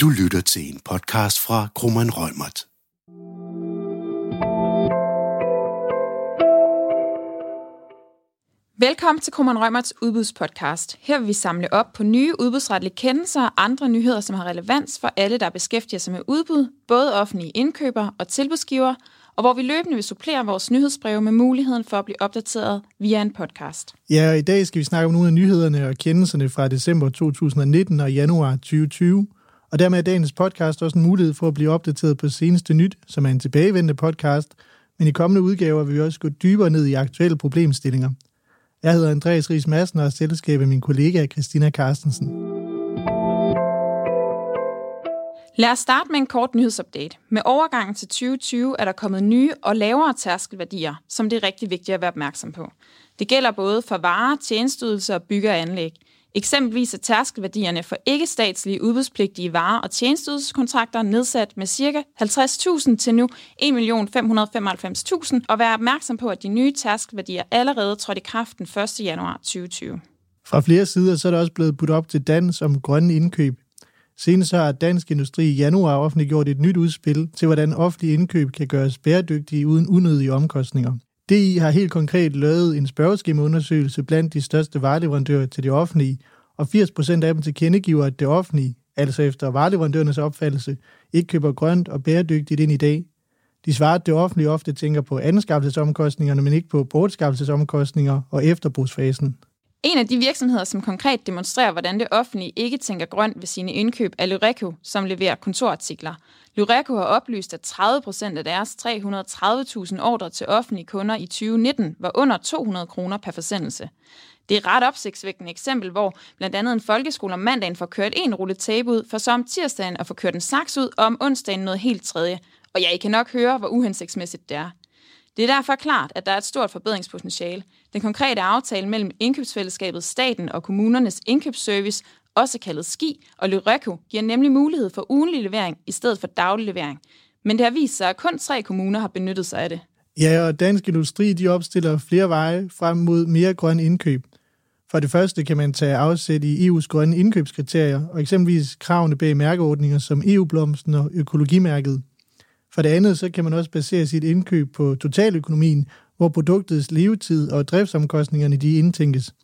Du lytter til en podcast fra Krummeren Rømert. Velkommen til Krummeren Rømerts udbudspodcast. Her vil vi samle op på nye udbudsretlige kendelser og andre nyheder, som har relevans for alle, der beskæftiger sig med udbud, både offentlige indkøbere og tilbudsgiver, og hvor vi løbende vil supplere vores nyhedsbreve med muligheden for at blive opdateret via en podcast. Ja, og i dag skal vi snakke om nogle af nyhederne og kendelserne fra december 2019 og januar 2020. Og dermed er dagens podcast også en mulighed for at blive opdateret på seneste nyt, som er en tilbagevendende podcast, men i kommende udgaver vil vi også gå dybere ned i aktuelle problemstillinger. Jeg hedder Andreas Ries Madsen og er selskab af min kollega Christina Carstensen. Lad os starte med en kort nyhedsupdate. Med overgangen til 2020 er der kommet nye og lavere tærskelværdier, som det er rigtig vigtigt at være opmærksom på. Det gælder både for varer, tjenesteydelser og bygge- og anlæg. Eksempelvis er tærskelværdierne for ikke-statslige udbudspligtige varer og tjenestydelseskontrakter nedsat med ca. 50.000 til nu 1.595.000, og vær opmærksom på, at de nye tærskelværdier allerede trådte i kraft den 1. januar 2020. Fra flere sider så er der også blevet budt op til dans om grønne indkøb. Senest har Dansk Industri i januar offentliggjort et nyt udspil til, hvordan offentlige indkøb kan gøres bæredygtige uden unødige omkostninger. DI har helt konkret lavet en spørgeskemaundersøgelse blandt de største vareleverandører til det offentlige, og 80% af dem tilkendegiver, at det offentlige, altså efter vareleverandørernes opfattelse, ikke køber grønt og bæredygtigt ind i dag. De svarer, at det offentlige ofte tænker på anskaffelsesomkostningerne, men ikke på bortskaffelsesomkostninger og efterbrugsfasen. En af de virksomheder, som konkret demonstrerer, hvordan det offentlige ikke tænker grønt ved sine indkøb, er Lureco, som leverer kontorartikler. Lureco har oplyst, at 30 procent af deres 330.000 ordre til offentlige kunder i 2019 var under 200 kroner per forsendelse. Det er et ret opsigtsvækkende eksempel, hvor blandt andet en folkeskole om mandagen får kørt en rulle tape ud, for så om tirsdagen at få kørt en saks ud, og om onsdagen noget helt tredje. Og ja, I kan nok høre, hvor uhensigtsmæssigt det er. Det er derfor klart, at der er et stort forbedringspotentiale. Den konkrete aftale mellem indkøbsfællesskabet Staten og kommunernes indkøbsservice, også kaldet SKI og Lureco, giver nemlig mulighed for ugenlig levering i stedet for daglig levering. Men det har vist sig, at kun tre kommuner har benyttet sig af det. Ja, og Dansk Industri de opstiller flere veje frem mod mere grøn indkøb. For det første kan man tage afsæt i EU's grønne indkøbskriterier, og eksempelvis kravene bag mærkeordninger som EU-blomsten og økologimærket. For det andet, så kan man også basere sit indkøb på totaløkonomien, hvor produktets levetid og driftsomkostningerne de indtænkes.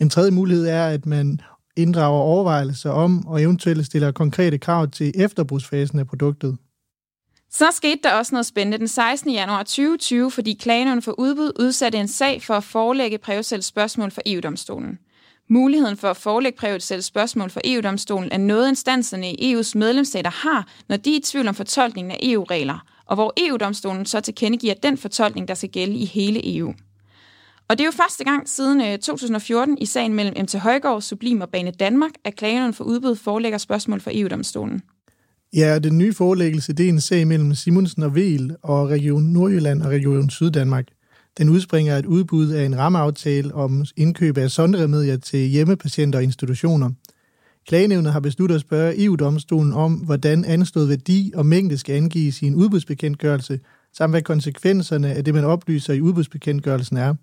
En tredje mulighed er, at man inddrager overvejelser om og eventuelt stiller konkrete krav til efterbrugsfasen af produktet. Så skete der også noget spændende den 16. januar 2020, fordi klagenøven for udbud udsatte en sag for at forelægge Prævesels spørgsmål for EU-domstolen. Muligheden for at forelægge Prævesels spørgsmål for EU-domstolen er noget, instanserne i EU's medlemsstater har, når de er i tvivl om fortolkningen af EU-regler, og hvor EU-domstolen så tilkendegiver den fortolkning, der skal gælde i hele EU. Og det er jo første gang siden øh, 2014 i sagen mellem MT Højgaard, Sublim og Bane Danmark, at klagenøven for udbud forelægger spørgsmål for EU-domstolen. Ja, den nye forelæggelse det er en sag mellem Simonsen og Vel og Region Nordjylland og Region Syddanmark. Den udspringer af et udbud af en rammeaftale om indkøb af sondremedier til hjemmepatienter og institutioner. Klagenævnet har besluttet at spørge EU-domstolen om, hvordan anstået værdi og mængde skal angives i en udbudsbekendtgørelse, samt hvad konsekvenserne af det, man oplyser i udbudsbekendtgørelsen er.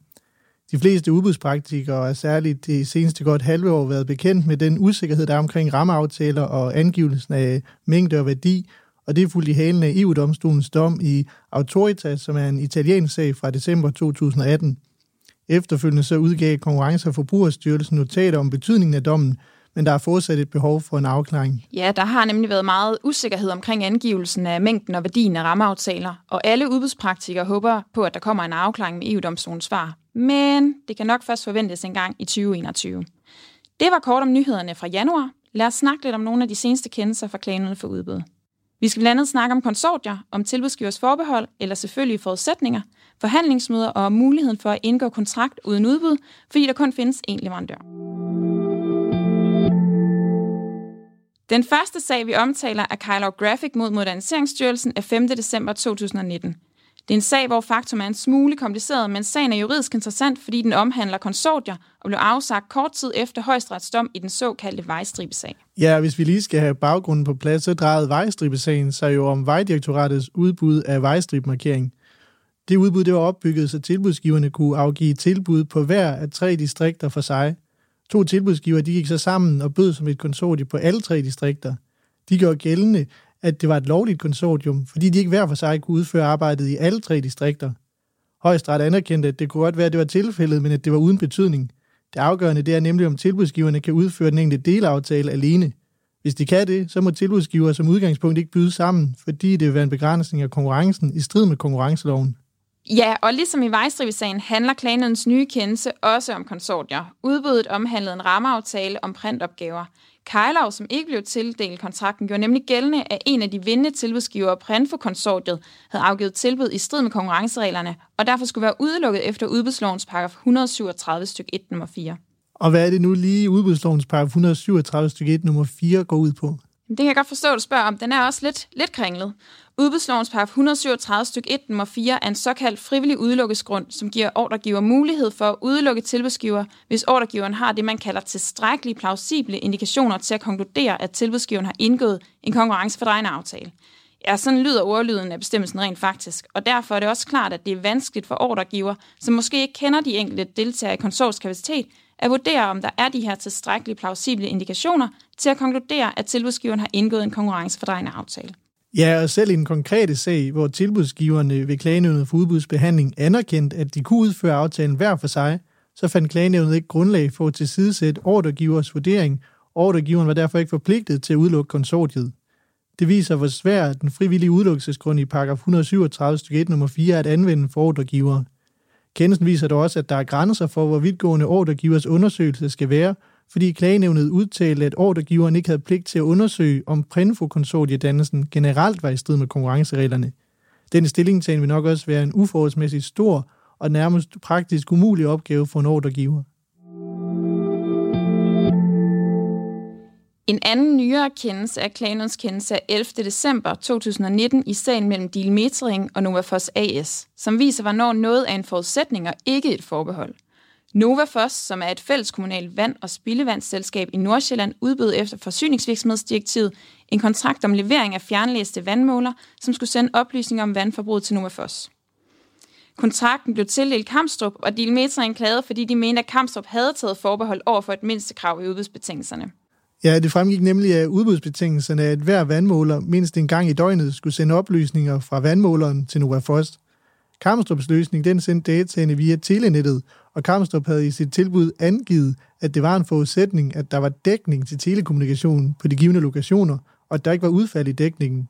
De fleste udbudspraktikere er særligt det seneste godt halve år været bekendt med den usikkerhed, der er omkring rammeaftaler og angivelsen af mængde og værdi, og det er fuldt i halen af EU-domstolens dom i Autoritas, som er en italiensk sag fra december 2018. Efterfølgende så udgav Konkurrence- og Forbrugerstyrelsen notater om betydningen af dommen, men der er fortsat et behov for en afklaring. Ja, der har nemlig været meget usikkerhed omkring angivelsen af mængden og værdien af rammeaftaler, og alle udbudspraktikere håber på, at der kommer en afklaring med EU-domstolens svar. Men det kan nok først forventes en gang i 2021. Det var kort om nyhederne fra januar. Lad os snakke lidt om nogle af de seneste kendelser fra klagerne for udbud. Vi skal blandt andet snakke om konsortier, om tilbudsgivers forbehold eller selvfølgelige forudsætninger, forhandlingsmøder og muligheden for at indgå kontrakt uden udbud, fordi der kun findes én leverandør. Den første sag, vi omtaler, er Kylor Graphic mod Moderniseringsstyrelsen af 5. december 2019. Det er en sag, hvor faktum er en smule kompliceret, men sagen er juridisk interessant, fordi den omhandler konsortier og blev afsagt kort tid efter højesteretsdom i den såkaldte vejstribesag. Ja, hvis vi lige skal have baggrunden på plads, så drejede vejstribesagen sig jo om Vejdirektoratets udbud af vejstribmarkering. Det udbud det var opbygget, så tilbudsgiverne kunne afgive tilbud på hver af tre distrikter for sig. To tilbudsgiver de gik så sammen og bød som et konsortium på alle tre distrikter. De gjorde gældende, at det var et lovligt konsortium, fordi de ikke hver for sig kunne udføre arbejdet i alle tre distrikter. Højesteret anerkendte, at det kunne godt være, at det var tilfældet, men at det var uden betydning. Det afgørende det er nemlig, om tilbudsgiverne kan udføre den enkelte delaftale alene. Hvis de kan det, så må tilbudsgiver som udgangspunkt ikke byde sammen, fordi det vil være en begrænsning af konkurrencen i strid med konkurrenceloven. Ja, og ligesom i vejstribesagen handler klagenødens nye kendelse også om konsortier. Udbuddet omhandlede en rammeaftale om printopgaver. Kejlov, som ikke blev tildelt kontrakten, gjorde nemlig gældende, at en af de vindende tilbudsgivere, Printfo-konsortiet, havde afgivet tilbud i strid med konkurrencereglerne, og derfor skulle være udelukket efter udbudslovens paragraf 137 stykke 1 nummer 4. Og hvad er det nu lige udbudslovens paragraf 137 stykke 1 nummer 4 går ud på? Det kan jeg godt forstå, at du spørger om. Den er også lidt, lidt kringlet. Udbudslovens paragraf 137 stykke 1 nummer 4 er en såkaldt frivillig udelukkesgrund, som giver ordregiver mulighed for at udelukke tilbudsgiver, hvis ordregiveren har det, man kalder tilstrækkelige plausible indikationer til at konkludere, at tilbudsgiveren har indgået en konkurrencefordrejende aftale. Ja, sådan lyder ordlyden af bestemmelsen rent faktisk, og derfor er det også klart, at det er vanskeligt for ordregiver, som måske ikke kender de enkelte deltagere i konsortskapacitet, at vurdere, om der er de her tilstrækkelige plausible indikationer til at konkludere, at tilbudsgiveren har indgået en konkurrencefordrejende aftale. Ja, og selv i en konkrete sag, hvor tilbudsgiverne ved klagenævnet for udbudsbehandling anerkendte, at de kunne udføre aftalen hver for sig, så fandt klagenævnet ikke grundlag for at tilsidesætte ordregivers vurdering. Ordregiveren var derfor ikke forpligtet til at udelukke konsortiet. Det viser, hvor svært den frivillige udelukkelsesgrund i paragraf 137 stykke 1 nummer 4 er at anvende for ordregivere. Kendelsen viser dog også, at der er grænser for, hvor vidtgående ordregivers undersøgelse skal være, fordi klagenævnet udtalte, at ordregiveren ikke havde pligt til at undersøge, om Prinfo-konsortiedannelsen generelt var i strid med konkurrencereglerne. Denne stillingtagen vil nok også være en uforholdsmæssigt stor og nærmest praktisk umulig opgave for en ordregiver. En anden nyere kendelse er Klanons kendelse af 11. december 2019 i sagen mellem Deal Metering og Novafos AS, som viser, hvornår noget er en forudsætning og ikke et forbehold. Novafos, som er et fælleskommunalt vand- og spildevandsselskab i Nordsjælland, udbød efter forsyningsvirksomhedsdirektivet en kontrakt om levering af fjernlæste vandmåler, som skulle sende oplysninger om vandforbruget til Novafos. Kontrakten blev tildelt Kamstrup, og Dilmetring klagede, fordi de mente, at Kamstrup havde taget forbehold over for et mindstekrav i udbudsbetingelserne. Ja, det fremgik nemlig af udbudsbetingelserne, at hver vandmåler mindst en gang i døgnet skulle sende oplysninger fra vandmåleren til Nova Frost. Kamstrups løsning den sendte dataene via telenettet, og Kamstrup havde i sit tilbud angivet, at det var en forudsætning, at der var dækning til telekommunikation på de givende lokationer, og at der ikke var udfald i dækningen.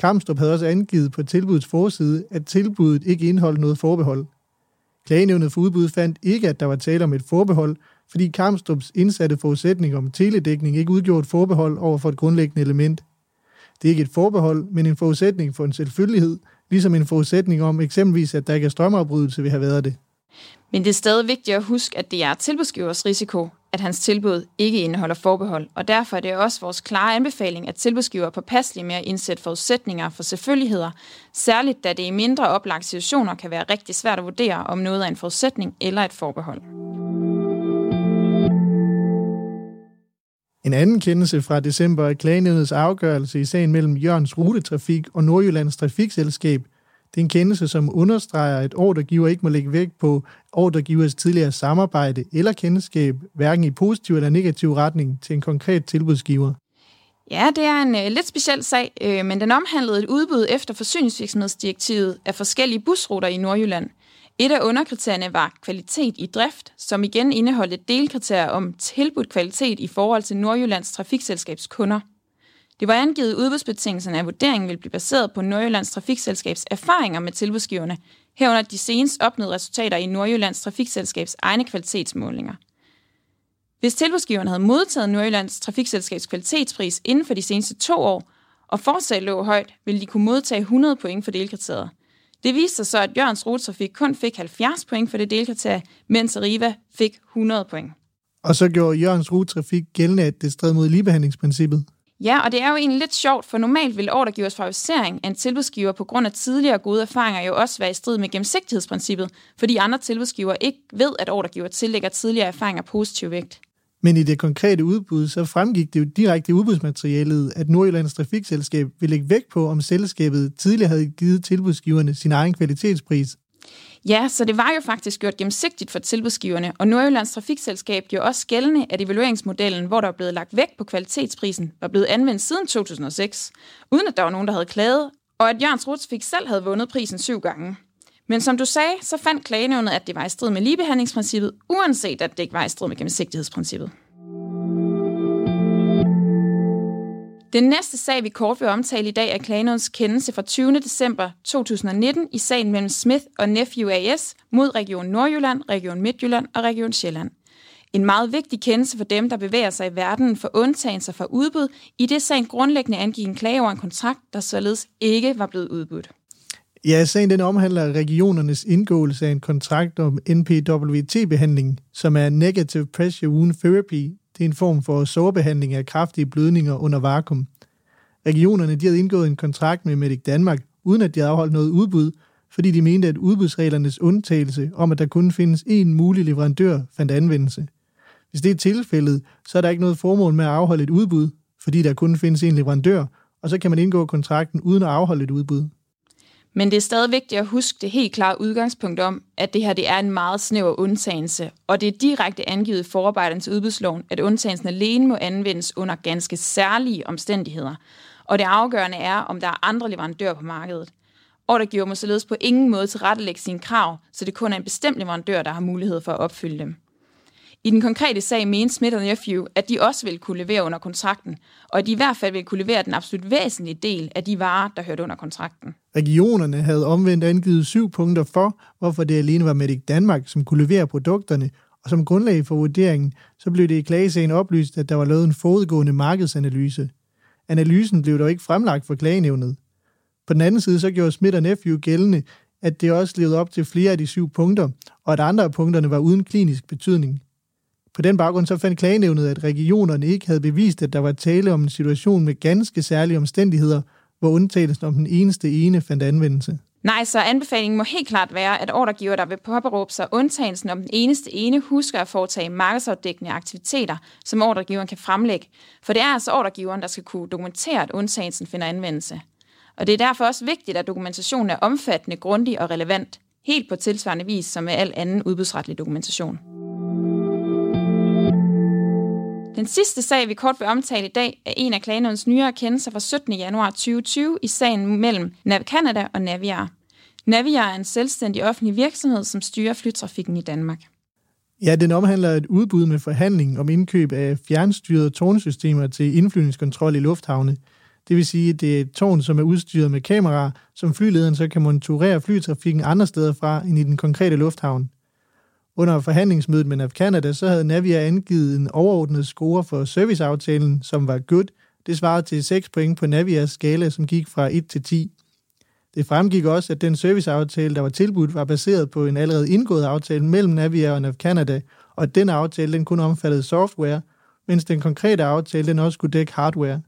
Kamstrup havde også angivet på tilbudets forside, at tilbuddet ikke indeholdt noget forbehold. Klagenævnet for udbud fandt ikke, at der var tale om et forbehold, fordi Kamstrups indsatte forudsætning om teledækning ikke udgjorde et forbehold over for et grundlæggende element. Det er ikke et forbehold, men en forudsætning for en selvfølgelighed, ligesom en forudsætning om eksempelvis, at der ikke er strømafbrydelse vil have været det. Men det er stadig vigtigt at huske, at det er tilbudsgivers risiko, at hans tilbud ikke indeholder forbehold, og derfor er det også vores klare anbefaling, at tilbudsgiver er påpasselige med at indsætte forudsætninger for selvfølgeligheder, særligt da det i mindre oplagte situationer kan være rigtig svært at vurdere, om noget er en forudsætning eller et forbehold. En anden kendelse fra december er klagenævnets afgørelse i sagen mellem Jørgens Rutetrafik og Nordjyllands Trafikselskab. Det er en kendelse, som understreger, at ordregiver ikke må lægge vægt på ordregivers tidligere samarbejde eller kendskab, hverken i positiv eller negativ retning til en konkret tilbudsgiver. Ja, det er en øh, lidt speciel sag, øh, men den omhandlede et udbud efter forsyningsvirksomhedsdirektivet af forskellige busruter i Nordjylland – et af underkriterierne var kvalitet i drift, som igen indeholdt et delkriterie om tilbudt kvalitet i forhold til Nordjyllands Trafikselskabs kunder. Det var angivet i udbudsbetingelserne, at vurderingen ville blive baseret på Nordjyllands Trafikselskabs erfaringer med tilbudsgiverne, herunder de senest opnåede resultater i Nordjyllands Trafikselskabs egne kvalitetsmålinger. Hvis tilbudsgiveren havde modtaget Nordjyllands Trafikselskabs kvalitetspris inden for de seneste to år, og fortsat lå højt, ville de kunne modtage 100 point for delkriteriet – det viste sig så, at Jørgens Rutetrafik kun fik 70 point for det delkriterie, mens Arriva fik 100 point. Og så gjorde Jørgens Rutetrafik gældende, at det stred mod ligebehandlingsprincippet. Ja, og det er jo egentlig lidt sjovt, for normalt vil ordregivers favorisering af en tilbudsgiver på grund af tidligere gode erfaringer jo også være i strid med gennemsigtighedsprincippet, fordi andre tilbudsgiver ikke ved, at ordregiver tillægger tidligere erfaringer positiv vægt. Men i det konkrete udbud, så fremgik det jo direkte i udbudsmaterialet, at Nordjyllands Trafikselskab ville lægge vægt på, om selskabet tidligere havde givet tilbudsgiverne sin egen kvalitetspris. Ja, så det var jo faktisk gjort gennemsigtigt for tilbudsgiverne, og Nordjyllands Trafikselskab gjorde også gældende, at evalueringsmodellen, hvor der var blevet lagt vægt på kvalitetsprisen, var blevet anvendt siden 2006, uden at der var nogen, der havde klaget, og at Jørgens Ruts fik selv havde vundet prisen syv gange. Men som du sagde, så fandt klagenævnet, at det var i strid med ligebehandlingsprincippet, uanset at det ikke var i strid med gennemsigtighedsprincippet. Den næste sag, vi kort vil omtale i dag, er klagenævnets kendelse fra 20. december 2019 i sagen mellem Smith og Nephew AS mod Region Nordjylland, Region Midtjylland og Region Sjælland. En meget vigtig kendelse for dem, der bevæger sig i verden for undtagelser fra udbud, i det sagen grundlæggende angik en klage over en kontrakt, der således ikke var blevet udbudt. Ja, sagen den omhandler regionernes indgåelse af en kontrakt om NPWT-behandling, som er Negative Pressure Wound Therapy. Det er en form for sårbehandling af kraftige blødninger under vakuum. Regionerne de havde indgået en kontrakt med Medic Danmark, uden at de havde afholdt noget udbud, fordi de mente, at udbudsreglernes undtagelse om, at der kun findes én mulig leverandør, fandt anvendelse. Hvis det er tilfældet, så er der ikke noget formål med at afholde et udbud, fordi der kun findes én leverandør, og så kan man indgå kontrakten uden at afholde et udbud. Men det er stadig vigtigt at huske det helt klare udgangspunkt om, at det her det er en meget snæver undtagelse, og det er direkte angivet i forarbejderne til udbudsloven, at undtagelsen alene må anvendes under ganske særlige omstændigheder. Og det afgørende er, om der er andre leverandører på markedet. Ordregiver må således på ingen måde tilrettelægge sine krav, så det kun er en bestemt leverandør, der har mulighed for at opfylde dem. I den konkrete sag mente Smith Nephew, at de også ville kunne levere under kontrakten, og at de i hvert fald ville kunne levere den absolut væsentlige del af de varer, der hørte under kontrakten. Regionerne havde omvendt angivet syv punkter for, hvorfor det alene var Medic Danmark, som kunne levere produkterne, og som grundlag for vurderingen, så blev det i klagesagen oplyst, at der var lavet en forudgående markedsanalyse. Analysen blev dog ikke fremlagt for klagenævnet. På den anden side så gjorde Smith Nephew gældende, at det også levede op til flere af de syv punkter, og at andre af punkterne var uden klinisk betydning. På den baggrund så fandt klagenævnet, at regionerne ikke havde bevist, at der var tale om en situation med ganske særlige omstændigheder, hvor undtagelsen om den eneste ene fandt anvendelse. Nej, så anbefalingen må helt klart være, at ordregiver, der vil påberåbe sig undtagelsen om den eneste ene, husker at foretage markedsafdækkende aktiviteter, som ordregiveren kan fremlægge. For det er altså ordregiveren, der skal kunne dokumentere, at undtagelsen finder anvendelse. Og det er derfor også vigtigt, at dokumentationen er omfattende, grundig og relevant, helt på tilsvarende vis som med al anden udbudsretlig dokumentation. Den sidste sag, vi kort vil omtale i dag, er en af klagenævnens nyere kendelser fra 17. januar 2020 i sagen mellem Nav Canada og Naviar. Naviar er en selvstændig offentlig virksomhed, som styrer flytrafikken i Danmark. Ja, den omhandler et udbud med forhandling om indkøb af fjernstyrede tårnsystemer til indflyvningskontrol i lufthavne. Det vil sige, at det er et tårn, som er udstyret med kameraer, som flylederen så kan monitorere flytrafikken andre steder fra end i den konkrete lufthavn. Under forhandlingsmødet med NAV Canada, så havde Navia angivet en overordnet score for serviceaftalen, som var good. Det svarede til 6 point på Navias skala, som gik fra 1 til 10. Det fremgik også, at den serviceaftale, der var tilbudt, var baseret på en allerede indgået aftale mellem Navia og NAV Canada, og at den aftale den kun omfattede software, mens den konkrete aftale den også skulle dække hardware.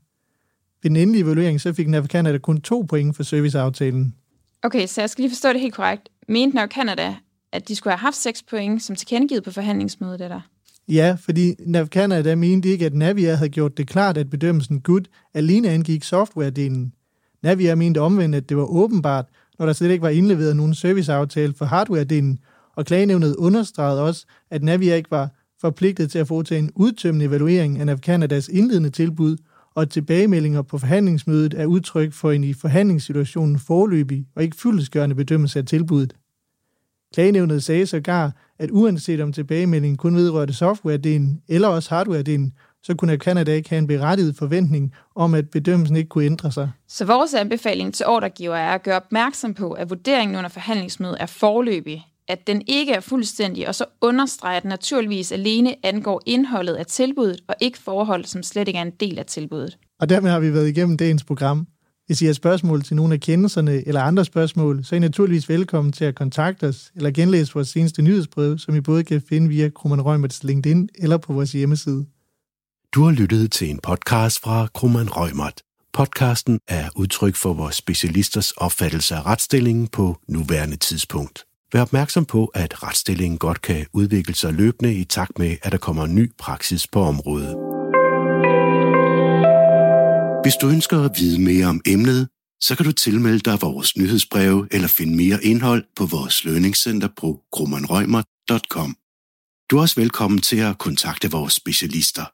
Ved den endelige evaluering så fik NAV Canada kun to point for serviceaftalen. Okay, så jeg skal lige forstå det helt korrekt. Mente NAV Canada, at de skulle have haft 6 point, som tilkendegivet på forhandlingsmødet, det der? Ja, fordi NAV Canada mente ikke, at Navia havde gjort det klart, at bedømmelsen good alene angik softwaredelen. Navia mente omvendt, at det var åbenbart, når der slet ikke var indleveret nogen serviceaftale for hardwaredelen, og klagenævnet understregede også, at Navia ikke var forpligtet til at foretage en udtømmende evaluering af NAV Canadas indledende tilbud, og at tilbagemeldinger på forhandlingsmødet er udtryk for en i forhandlingssituationen forløbig og ikke fyldesgørende bedømmelse af tilbuddet. Klagenævnet sagde sågar, at uanset om tilbagemeldingen kun vedrørte software-delen eller også hardware-delen, så kunne Canada ikke have en berettiget forventning om, at bedømmelsen ikke kunne ændre sig. Så vores anbefaling til ordregiver er at gøre opmærksom på, at vurderingen under forhandlingsmødet er forløbig, at den ikke er fuldstændig, og så understreger, at den naturligvis alene angår indholdet af tilbuddet, og ikke forhold, som slet ikke er en del af tilbuddet. Og dermed har vi været igennem dagens program. Hvis I har spørgsmål til nogle af kendelserne eller andre spørgsmål, så er I naturligvis velkommen til at kontakte os eller genlæse vores seneste nyhedsbrev, som I både kan finde via Krummeren Rømerts LinkedIn eller på vores hjemmeside. Du har lyttet til en podcast fra Krummeren Rømert. Podcasten er udtryk for vores specialisters opfattelse af retsstillingen på nuværende tidspunkt. Vær opmærksom på, at retsstillingen godt kan udvikle sig løbende i takt med, at der kommer ny praksis på området. Hvis du ønsker at vide mere om emnet, så kan du tilmelde dig vores nyhedsbreve eller finde mere indhold på vores lønningscenter på grummanrøgmer.com. Du er også velkommen til at kontakte vores specialister.